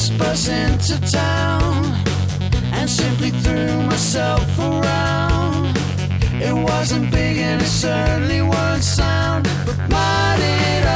first bus into town and simply threw myself around. It wasn't big and it certainly wasn't sound, but might it